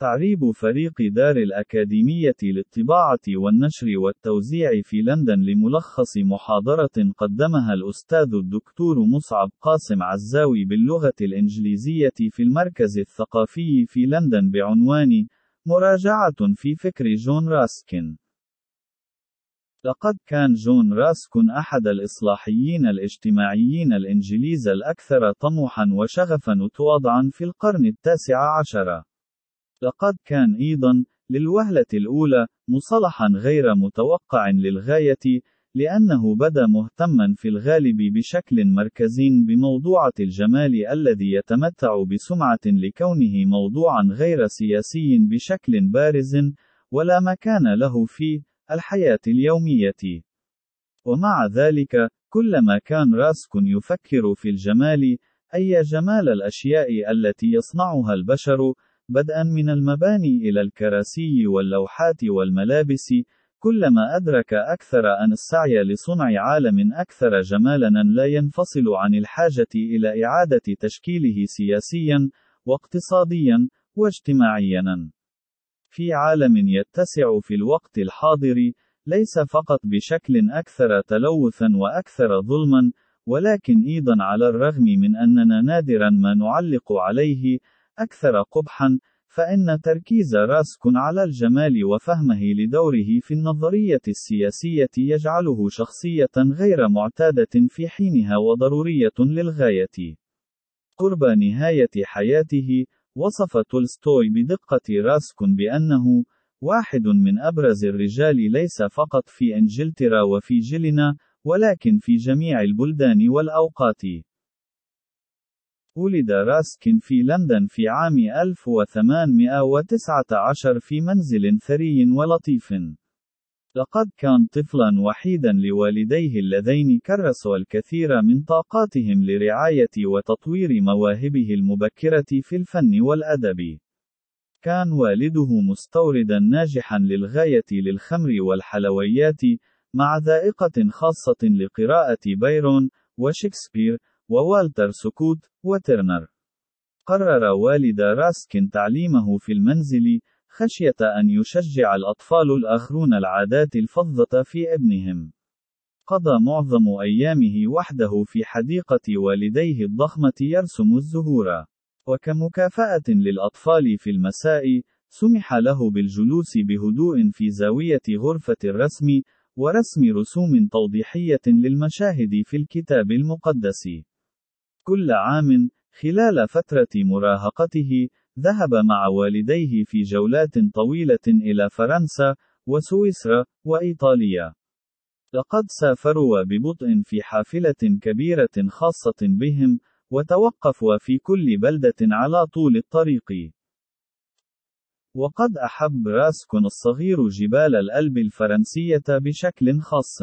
تعريب فريق دار الأكاديمية للطباعة والنشر والتوزيع في لندن لملخص محاضرة قدمها الأستاذ الدكتور مصعب قاسم عزاوي باللغة الإنجليزية في المركز الثقافي في لندن بعنوان مراجعة في فكر جون راسكن. لقد كان جون راسكن أحد الإصلاحيين الاجتماعيين الإنجليز الأكثر طموحًا وشغفًا وتواضعًا في القرن التاسع عشر. لقد كان أيضًا، للوهلة الأولى، مصطلحًا غير متوقع للغاية، لأنه بدا مهتمًا في الغالب بشكل مركزي بموضوعة الجمال الذي يتمتع بسمعة لكونه موضوعًا غير سياسي بشكل بارز، ولا مكان له في الحياة اليومية. ومع ذلك، كلما كان راسكن يفكر في الجمال، أي جمال الأشياء التي يصنعها البشر، بدءا من المباني إلى الكراسي واللوحات والملابس، كلما أدرك أكثر أن السعي لصنع عالم أكثر جمالا لا ينفصل عن الحاجة إلى إعادة تشكيله سياسيا، واقتصاديا، واجتماعيا. في عالم يتسع في الوقت الحاضر، ليس فقط بشكل أكثر تلوثا وأكثر ظلما، ولكن أيضا على الرغم من أننا نادرا ما نعلق عليه، أكثر قبحًا، فإن تركيز راسكن على الجمال وفهمه لدوره في النظرية السياسية يجعله شخصية غير معتادة في حينها وضرورية للغاية. قرب نهاية حياته، وصف تولستوي بدقة راسكن بأنه واحد من أبرز الرجال ليس فقط في إنجلترا وفي جيلنا، ولكن في جميع البلدان والأوقات. ولد راسكن في لندن في عام 1819 في منزل ثري ولطيف. لقد كان طفلا وحيدا لوالديه اللذين كرسوا الكثير من طاقاتهم لرعاية وتطوير مواهبه المبكرة في الفن والأدب. كان والده مستوردا ناجحا للغاية للخمر والحلويات، مع ذائقة خاصة لقراءة بايرون، وشكسبير، ووالتر سكوت، وترنر. قرر والد راسكن تعليمه في المنزل، خشية أن يشجع الأطفال الآخرون العادات الفظة في ابنهم. قضى معظم أيامه وحده في حديقة والديه الضخمة يرسم الزهور. وكمكافأة للأطفال في المساء، سمح له بالجلوس بهدوء في زاوية غرفة الرسم، ورسم رسوم توضيحية للمشاهد في الكتاب المقدس. كل عام، خلال فترة مراهقته، ذهب مع والديه في جولات طويلة إلى فرنسا، وسويسرا، وإيطاليا. لقد سافروا ببطء في حافلة كبيرة خاصة بهم، وتوقفوا في كل بلدة على طول الطريق. وقد أحب راسكون الصغير جبال الألب الفرنسية بشكل خاص.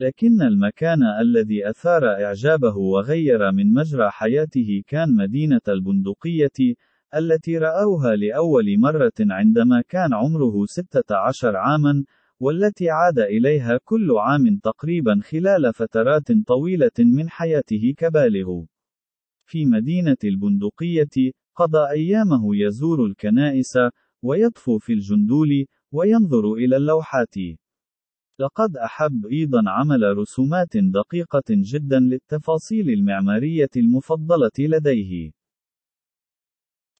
لكن المكان الذي أثار إعجابه وغير من مجرى حياته كان مدينة البندقية، التي رأوها لأول مرة عندما كان عمره 16 عامًا، والتي عاد إليها كل عام تقريبًا خلال فترات طويلة من حياته كبالغ. في مدينة البندقية، قضى أيامه يزور الكنائس، ويطفو في الجندول، وينظر إلى اللوحات. لقد أحب أيضًا عمل رسومات دقيقة جدًا للتفاصيل المعمارية المفضلة لديه.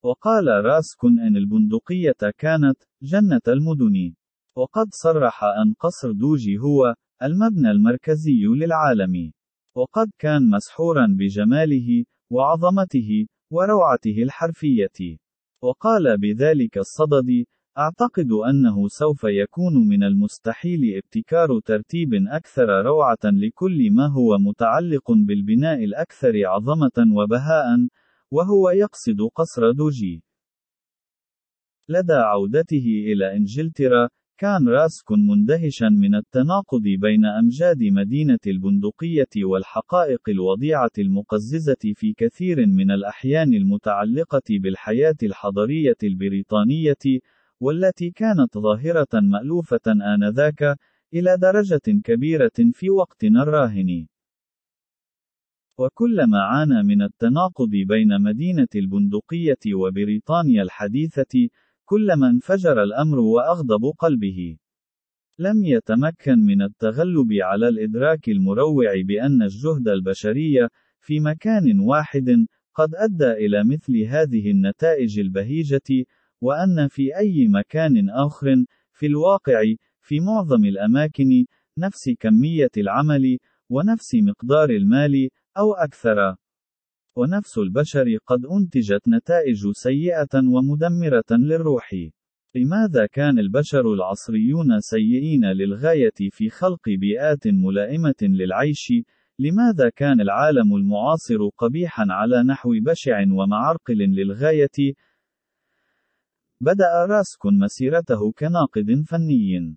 وقال راسكن أن البندقية كانت جنة المدن. وقد صرح أن قصر دوجي هو المبنى المركزي للعالم. وقد كان مسحورا بجماله وعظمته وروعته الحرفية. وقال بذلك الصدد: أعتقد أنه سوف يكون من المستحيل ابتكار ترتيب أكثر روعة لكل ما هو متعلق بالبناء الأكثر عظمة وبهاء، وهو يقصد قصر دوجي. لدى عودته إلى إنجلترا، كان راسكن مندهشا من التناقض بين أمجاد مدينة البندقية والحقائق الوضيعة المقززة في كثير من الأحيان المتعلقة بالحياة الحضرية البريطانية، والتي كانت ظاهرة مألوفة آنذاك، إلى درجة كبيرة في وقتنا الراهن. وكلما عانى من التناقض بين مدينة البندقية وبريطانيا الحديثة، كلما انفجر الأمر وأغضب قلبه. لم يتمكن من التغلب على الإدراك المروع بأن الجهد البشري في مكان واحد قد أدى إلى مثل هذه النتائج البهيجة، وأن في أي مكان آخر، في الواقع، في معظم الأماكن، نفس كمية العمل، ونفس مقدار المال، أو أكثر. ونفس البشر قد أنتجت نتائج سيئة ومدمرة للروح. لماذا كان البشر العصريون سيئين للغاية في خلق بيئات ملائمة للعيش؟ لماذا كان العالم المعاصر قبيحا على نحو بشع ومعرقل للغاية؟ بدأ راسكون مسيرته كناقد فني.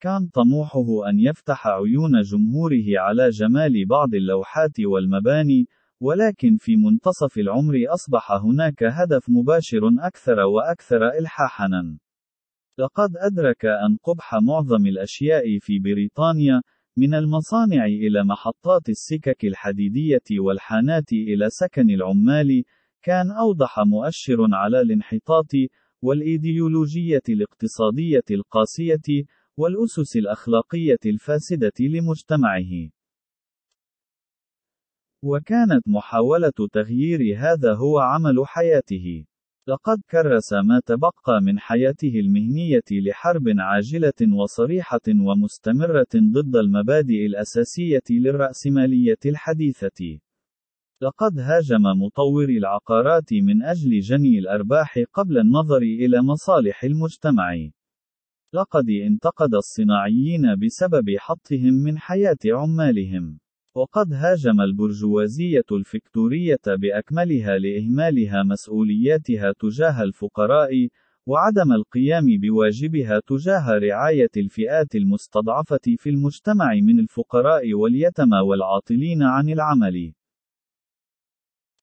كان طموحه أن يفتح عيون جمهوره على جمال بعض اللوحات والمباني، ولكن في منتصف العمر أصبح هناك هدف مباشر أكثر وأكثر إلحاحًا. لقد أدرك أن قبح معظم الأشياء في بريطانيا، من المصانع إلى محطات السكك الحديدية والحانات إلى سكن العمال، كان أوضح مؤشر على الانحطاط، والإيديولوجية الاقتصادية القاسية، والأسس الأخلاقية الفاسدة لمجتمعه. وكانت محاولة تغيير هذا هو عمل حياته. لقد كرس ما تبقى من حياته المهنية لحرب عاجلة وصريحة ومستمرة ضد المبادئ الأساسية للرأسمالية الحديثة. لقد هاجم مطوري العقارات من أجل جني الأرباح قبل النظر إلى مصالح المجتمع. لقد انتقد الصناعيين بسبب حطهم من حياة عمالهم. وقد هاجم البرجوازية الفكتورية بأكملها لإهمالها مسؤولياتها تجاه الفقراء، وعدم القيام بواجبها تجاه رعاية الفئات المستضعفة في المجتمع من الفقراء واليتامى والعاطلين عن العمل.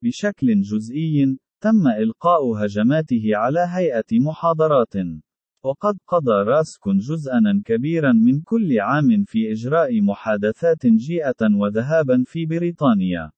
بشكل جزئي، تم إلقاء هجماته على هيئة محاضرات. وقد قضى راسكون جزءا كبيرا من كل عام في إجراء محادثات جيئة وذهابا في بريطانيا.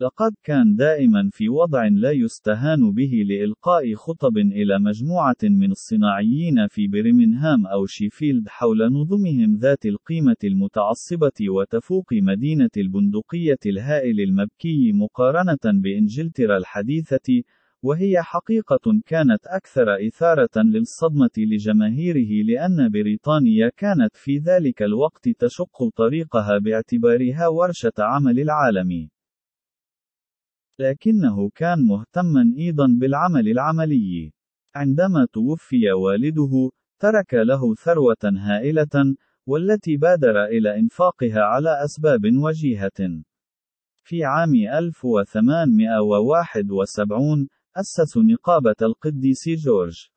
لقد كان دائما في وضع لا يستهان به لإلقاء خطب إلى مجموعة من الصناعيين في بريمنهام أو شيفيلد حول نظمهم ذات القيمة المتعصبة وتفوق مدينة البندقية الهائل المبكي مقارنة بإنجلترا الحديثة، وهي حقيقة كانت أكثر إثارة للصدمة لجماهيره لأن بريطانيا كانت في ذلك الوقت تشق طريقها باعتبارها ورشة عمل العالم. لكنه كان مهتما أيضا بالعمل العملي. عندما توفي والده، ترك له ثروة هائلة، والتي بادر إلى إنفاقها على أسباب وجيهة. في عام 1871 أسس نقابة القديس جورج.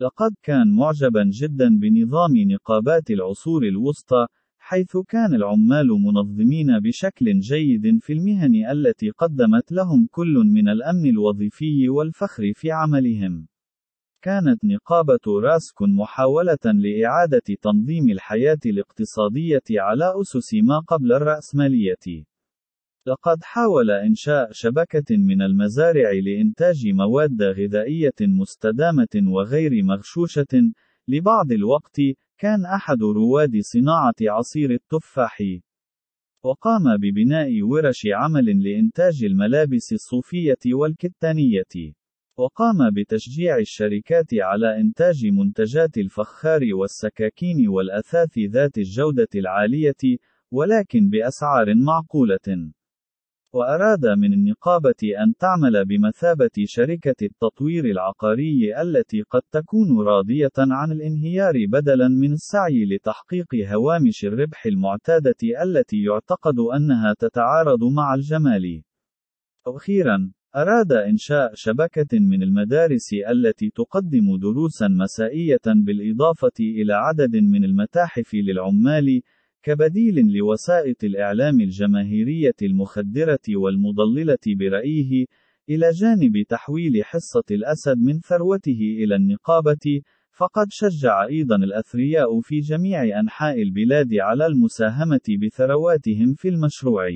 لقد كان معجبا جدا بنظام نقابات العصور الوسطى، حيث كان العمال منظمين بشكل جيد في المهن التي قدمت لهم كل من الأمن الوظيفي والفخر في عملهم. كانت نقابة راسكون محاولة لإعادة تنظيم الحياة الاقتصادية على أسس ما قبل الرأسمالية. لقد حاول إنشاء شبكة من المزارع لإنتاج مواد غذائية مستدامة وغير مغشوشة. لبعض الوقت، كان أحد رواد صناعة عصير التفاح. وقام ببناء ورش عمل لإنتاج الملابس الصوفية والكتانية. وقام بتشجيع الشركات على إنتاج منتجات الفخار والسكاكين والأثاث ذات الجودة العالية، ولكن بأسعار معقولة. وأراد من النقابة أن تعمل بمثابة شركة التطوير العقاري التي قد تكون راضية عن الانهيار بدلاً من السعي لتحقيق هوامش الربح المعتادة التي يعتقد أنها تتعارض مع الجمال. أخيراً، أراد إنشاء شبكة من المدارس التي تقدم دروسًا مسائية بالإضافة إلى عدد من المتاحف للعمال، كبديل لوسائط الإعلام الجماهيرية المخدرة والمضللة برأيه، إلى جانب تحويل حصة الأسد من ثروته إلى النقابة، فقد شجع أيضا الأثرياء في جميع أنحاء البلاد على المساهمة بثرواتهم في المشروع.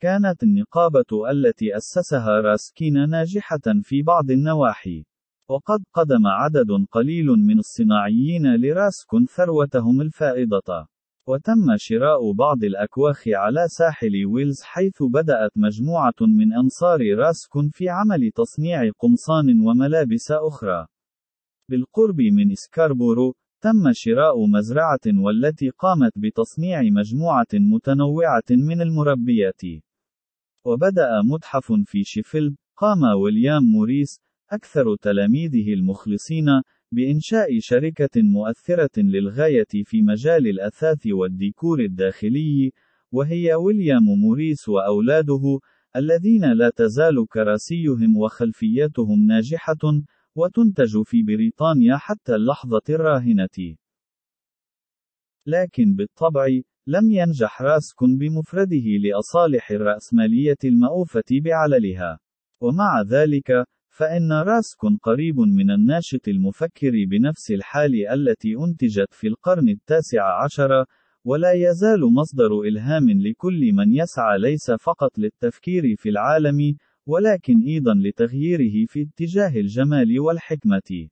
كانت النقابة التي أسسها راسكين ناجحة في بعض النواحي. وقد قدم عدد قليل من الصناعيين لراسكن ثروتهم الفائضة. وتم شراء بعض الأكواخ على ساحل ويلز حيث بدأت مجموعة من أنصار راسكن في عمل تصنيع قمصان وملابس أخرى. بالقرب من إسكاربورو، تم شراء مزرعة والتي قامت بتصنيع مجموعة متنوعة من المربيات. وبدأ متحف في شيفيلد، قام ويليام موريس، أكثر تلاميذه المخلصين، بإنشاء شركة مؤثرة للغاية في مجال الأثاث والديكور الداخلي، وهي ويليام موريس وأولاده، الذين لا تزال كراسيهم وخلفياتهم ناجحة، وتنتج في بريطانيا حتى اللحظة الراهنة. لكن بالطبع، لم ينجح راسكون بمفرده لأصالح الرأسمالية المأوفة بعللها. ومع ذلك، فإن راسكون قريب من الناشط المفكر بنفس الحال التي أنتجت في القرن التاسع عشر، ولا يزال مصدر إلهام لكل من يسعى ليس فقط للتفكير في العالم، ولكن أيضا لتغييره في اتجاه الجمال والحكمة.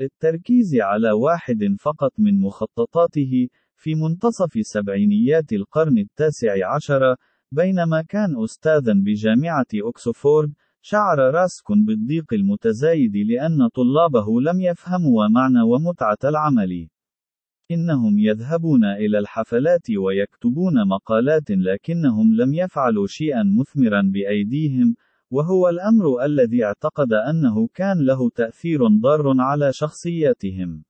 للتركيز على واحد فقط من مخططاته، في منتصف سبعينيات القرن التاسع عشر، بينما كان أستاذا بجامعة أكسفورد، شعر راسكون بالضيق المتزايد لأن طلابه لم يفهموا معنى ومتعة العمل. إنهم يذهبون إلى الحفلات ويكتبون مقالات لكنهم لم يفعلوا شيئا مثمرا بأيديهم، وهو الأمر الذي اعتقد أنه كان له تأثير ضار على شخصياتهم.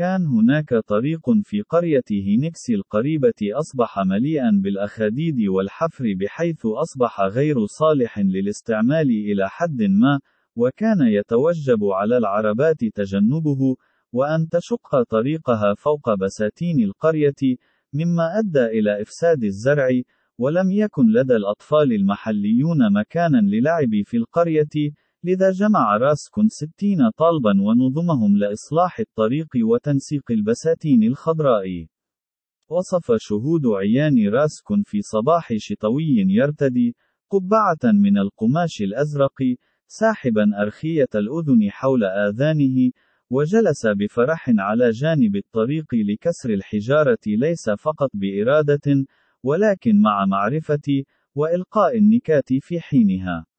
كان هناك طريق في قرية هينكس القريبة أصبح مليئا بالأخاديد والحفر بحيث أصبح غير صالح للاستعمال إلى حد ما، وكان يتوجب على العربات تجنبه، وأن تشق طريقها فوق بساتين القرية، مما أدى إلى إفساد الزرع، ولم يكن لدى الأطفال المحليون مكانا للعب في القرية، لذا جمع راسكون ستين طالبا ونظمهم لإصلاح الطريق وتنسيق البساتين الخضراء. وصف شهود عيان راسكون في صباح شتوي يرتدي قبعة من القماش الأزرق، ساحبا أرخية الأذن حول آذانه، وجلس بفرح على جانب الطريق لكسر الحجارة ليس فقط بإرادة، ولكن مع معرفة، وإلقاء النكات في حينها.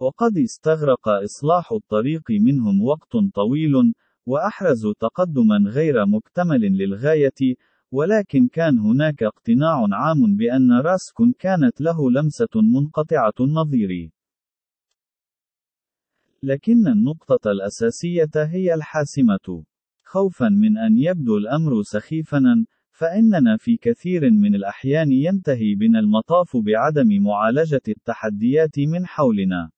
وقد استغرق إصلاح الطريق منهم وقت طويل، وأحرزوا تقدما غير مكتمل للغاية، ولكن كان هناك اقتناع عام بأن راسكون كانت له لمسة منقطعة النظير. لكن النقطة الأساسية هي الحاسمة. خوفا من أن يبدو الأمر سخيفا، فإننا في كثير من الأحيان ينتهي بنا المطاف بعدم معالجة التحديات من حولنا.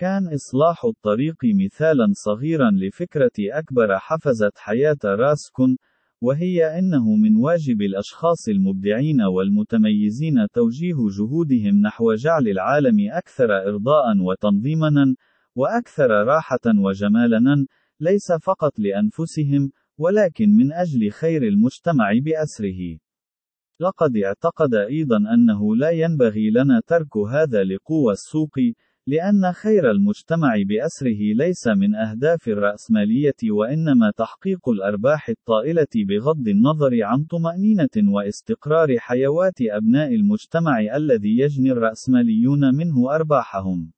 كان إصلاح الطريق مثالا صغيرا لفكرة أكبر حفزت حياة راسكون، وهي أنه من واجب الأشخاص المبدعين والمتميزين توجيه جهودهم نحو جعل العالم أكثر إرضاء وتنظيما، وأكثر راحة وجمالا، ليس فقط لأنفسهم، ولكن من أجل خير المجتمع بأسره. لقد اعتقد أيضا أنه لا ينبغي لنا ترك هذا لقوى السوق، لأن خير المجتمع بأسره ليس من أهداف الرأسمالية وإنما تحقيق الأرباح الطائلة بغض النظر عن طمأنينة واستقرار حيوات أبناء المجتمع الذي يجني الرأسماليون منه أرباحهم.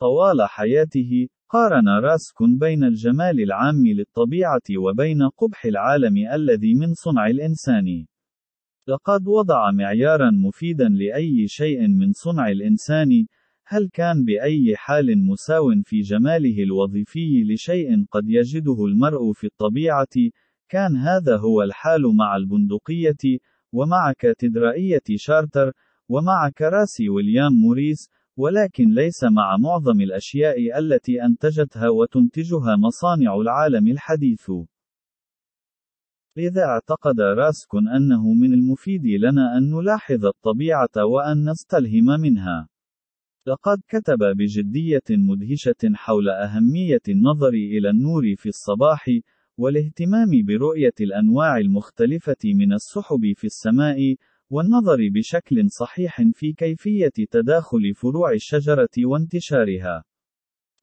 طوال حياته، قارن راسكون بين الجمال العام للطبيعة وبين قبح العالم الذي من صنع الإنسان. لقد وضع معيارا مفيدا لأي شيء من صنع الإنسان، هل كان بأي حال مساو في جماله الوظيفي لشيء قد يجده المرء في الطبيعة، كان هذا هو الحال مع البندقية، ومع كاتدرائية شارتر، ومع كراسي ويليام موريس، ولكن ليس مع معظم الأشياء التي أنتجتها وتنتجها مصانع العالم الحديث. لذا اعتقد راسكون أنه من المفيد لنا أن نلاحظ الطبيعة وأن نستلهم منها. لقد كتب بجدية مدهشة حول أهمية النظر إلى النور في الصباح، والاهتمام برؤية الأنواع المختلفة من السحب في السماء، والنظر بشكل صحيح في كيفية تداخل فروع الشجرة وانتشارها.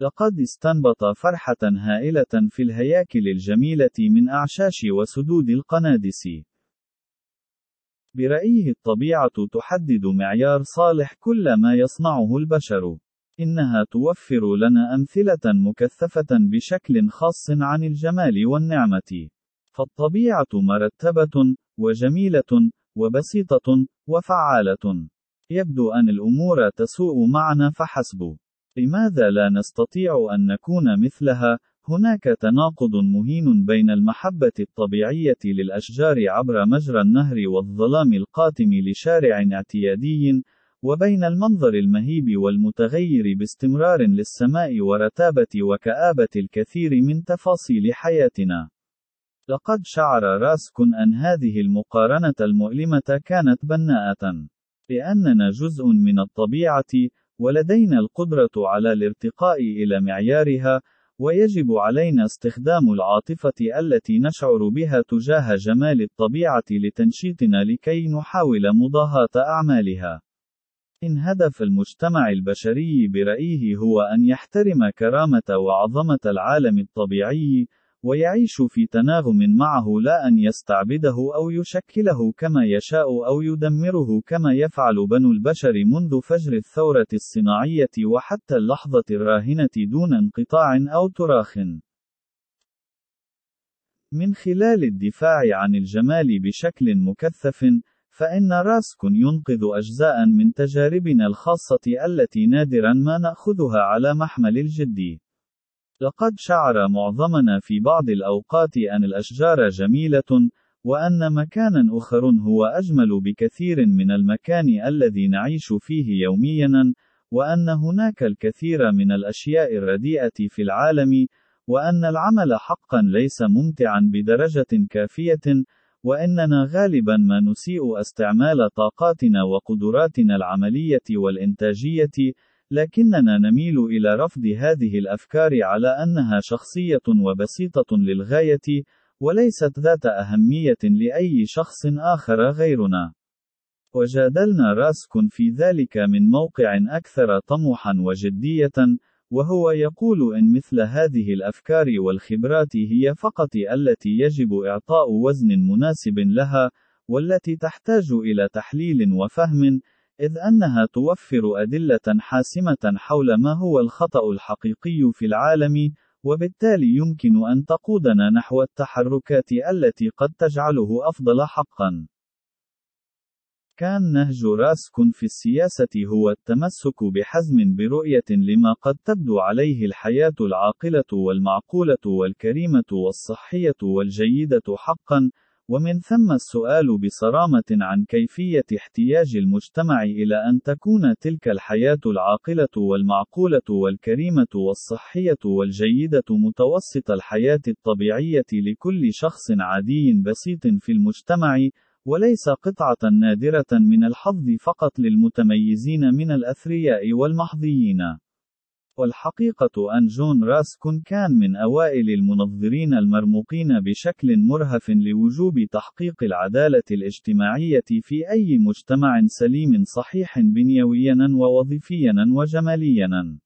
لقد استنبط فرحة هائلة في الهياكل الجميلة من أعشاش وسدود القنادس. برأيه الطبيعة تحدد معيار صالح كل ما يصنعه البشر. إنها توفر لنا أمثلة مكثفة بشكل خاص عن الجمال والنعمة. فالطبيعة مرتبة، وجميلة، وبسيطة، وفعالة. يبدو أن الأمور تسوء معنا فحسب. لماذا لا نستطيع أن نكون مثلها؟ هناك تناقض مهين بين المحبة الطبيعية للأشجار عبر مجرى النهر والظلام القاتم لشارع اعتيادي، وبين المنظر المهيب والمتغير باستمرار للسماء ورتابة وكآبة الكثير من تفاصيل حياتنا. لقد شعر راسكن أن هذه المقارنة المؤلمة كانت بناءة. لأننا جزء من الطبيعة، ولدينا القدرة على الارتقاء إلى معيارها، ويجب علينا استخدام العاطفة التي نشعر بها تجاه جمال الطبيعة لتنشيطنا لكي نحاول مضاهاة أعمالها. إن هدف المجتمع البشري برأيه هو أن يحترم كرامة وعظمة العالم الطبيعي، ويعيش في تناغم معه لا أن يستعبده أو يشكله كما يشاء أو يدمره كما يفعل بنو البشر منذ فجر الثورة الصناعية وحتى اللحظة الراهنة دون انقطاع أو تراخٍ. من خلال الدفاع عن الجمال بشكل مكثف، فإن راسكون ينقذ أجزاء من تجاربنا الخاصة التي نادرا ما نأخذها على محمل الجد. لقد شعر معظمنا في بعض الأوقات أن الأشجار جميلة، وأن مكانًا آخر هو أجمل بكثير من المكان الذي نعيش فيه يوميًا، وأن هناك الكثير من الأشياء الرديئة في العالم، وأن العمل حقًا ليس ممتعًا بدرجة كافية، وإننا غالبًا ما نسيء استعمال طاقاتنا وقدراتنا العملية والإنتاجية، لكننا نميل إلى رفض هذه الأفكار على أنها شخصية وبسيطة للغاية، وليست ذات أهمية لأي شخص آخر غيرنا. وجادلنا راسكون في ذلك من موقع أكثر طموحًا وجدية، وهو يقول إن مثل هذه الأفكار والخبرات هي فقط التي يجب إعطاء وزن مناسب لها، والتي تحتاج إلى تحليل وفهم، إذ أنها توفر أدلة حاسمة حول ما هو الخطأ الحقيقي في العالم، وبالتالي يمكن أن تقودنا نحو التحركات التي قد تجعله أفضل حقًا. كأن نهج راسكون في السياسة هو التمسك بحزم برؤية لما قد تبدو عليه الحياة العاقلة والمعقولة والكريمة والصحية والجيدة حقًا، ومن ثم السؤال بصرامة عن كيفية احتياج المجتمع إلى أن تكون تلك الحياة العاقلة والمعقولة والكريمة والصحية والجيدة متوسط الحياة الطبيعية لكل شخص عادي بسيط في المجتمع، وليس قطعة نادرة من الحظ فقط للمتميزين من الأثرياء والمحظيين. والحقيقة أن جون راسكون كان من أوائل المنظرين المرموقين بشكل مرهف لوجوب تحقيق العدالة الاجتماعية في أي مجتمع سليم صحيح بنيويا ووظيفيا وجماليا.